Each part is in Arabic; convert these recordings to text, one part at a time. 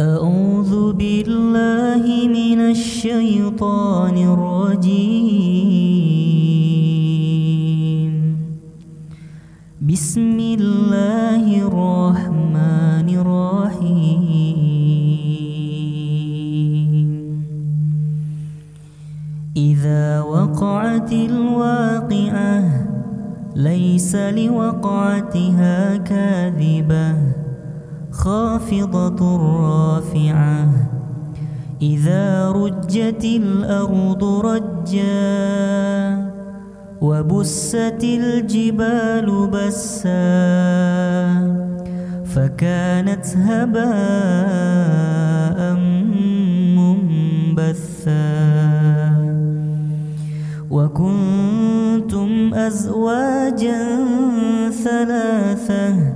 أعوذ بالله من الشيطان الرجيم. بسم الله الرحمن الرحيم. إذا وقعت الواقعة ليس لوقعتها كاذبة. خافضة رافعة. إذا رجت الأرض رجا وبست الجبال بسا فكانت هباء منبثا. وكنتم أزواجا ثلاثة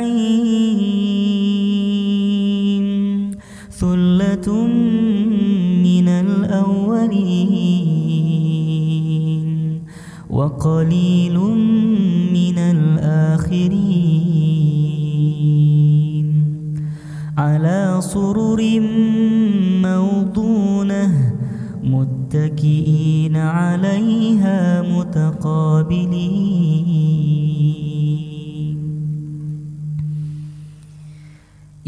النعيم ثلة من الأولين وقليل من الآخرين. على سرر موضونة متكئين عليها متقابلين.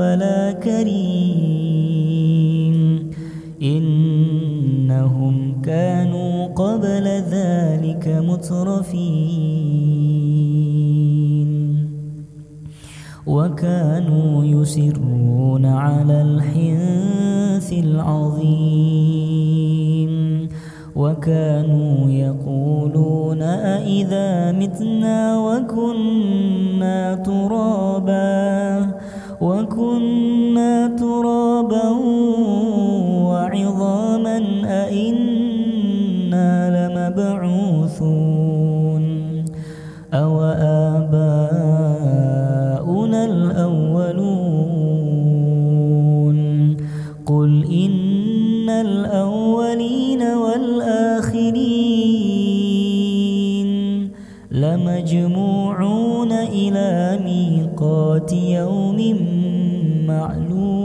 ولا كريم. إنهم كانوا قبل ذلك مترفين. وكانوا يسرون على الحنث العظيم. وكانوا يقولون أئذا متنا وكنا ترابا. وكنا ترابا وعظاما أئنا لمبعوثون. أو آباؤنا الأولون. قل إن الأولين يوم معلوم.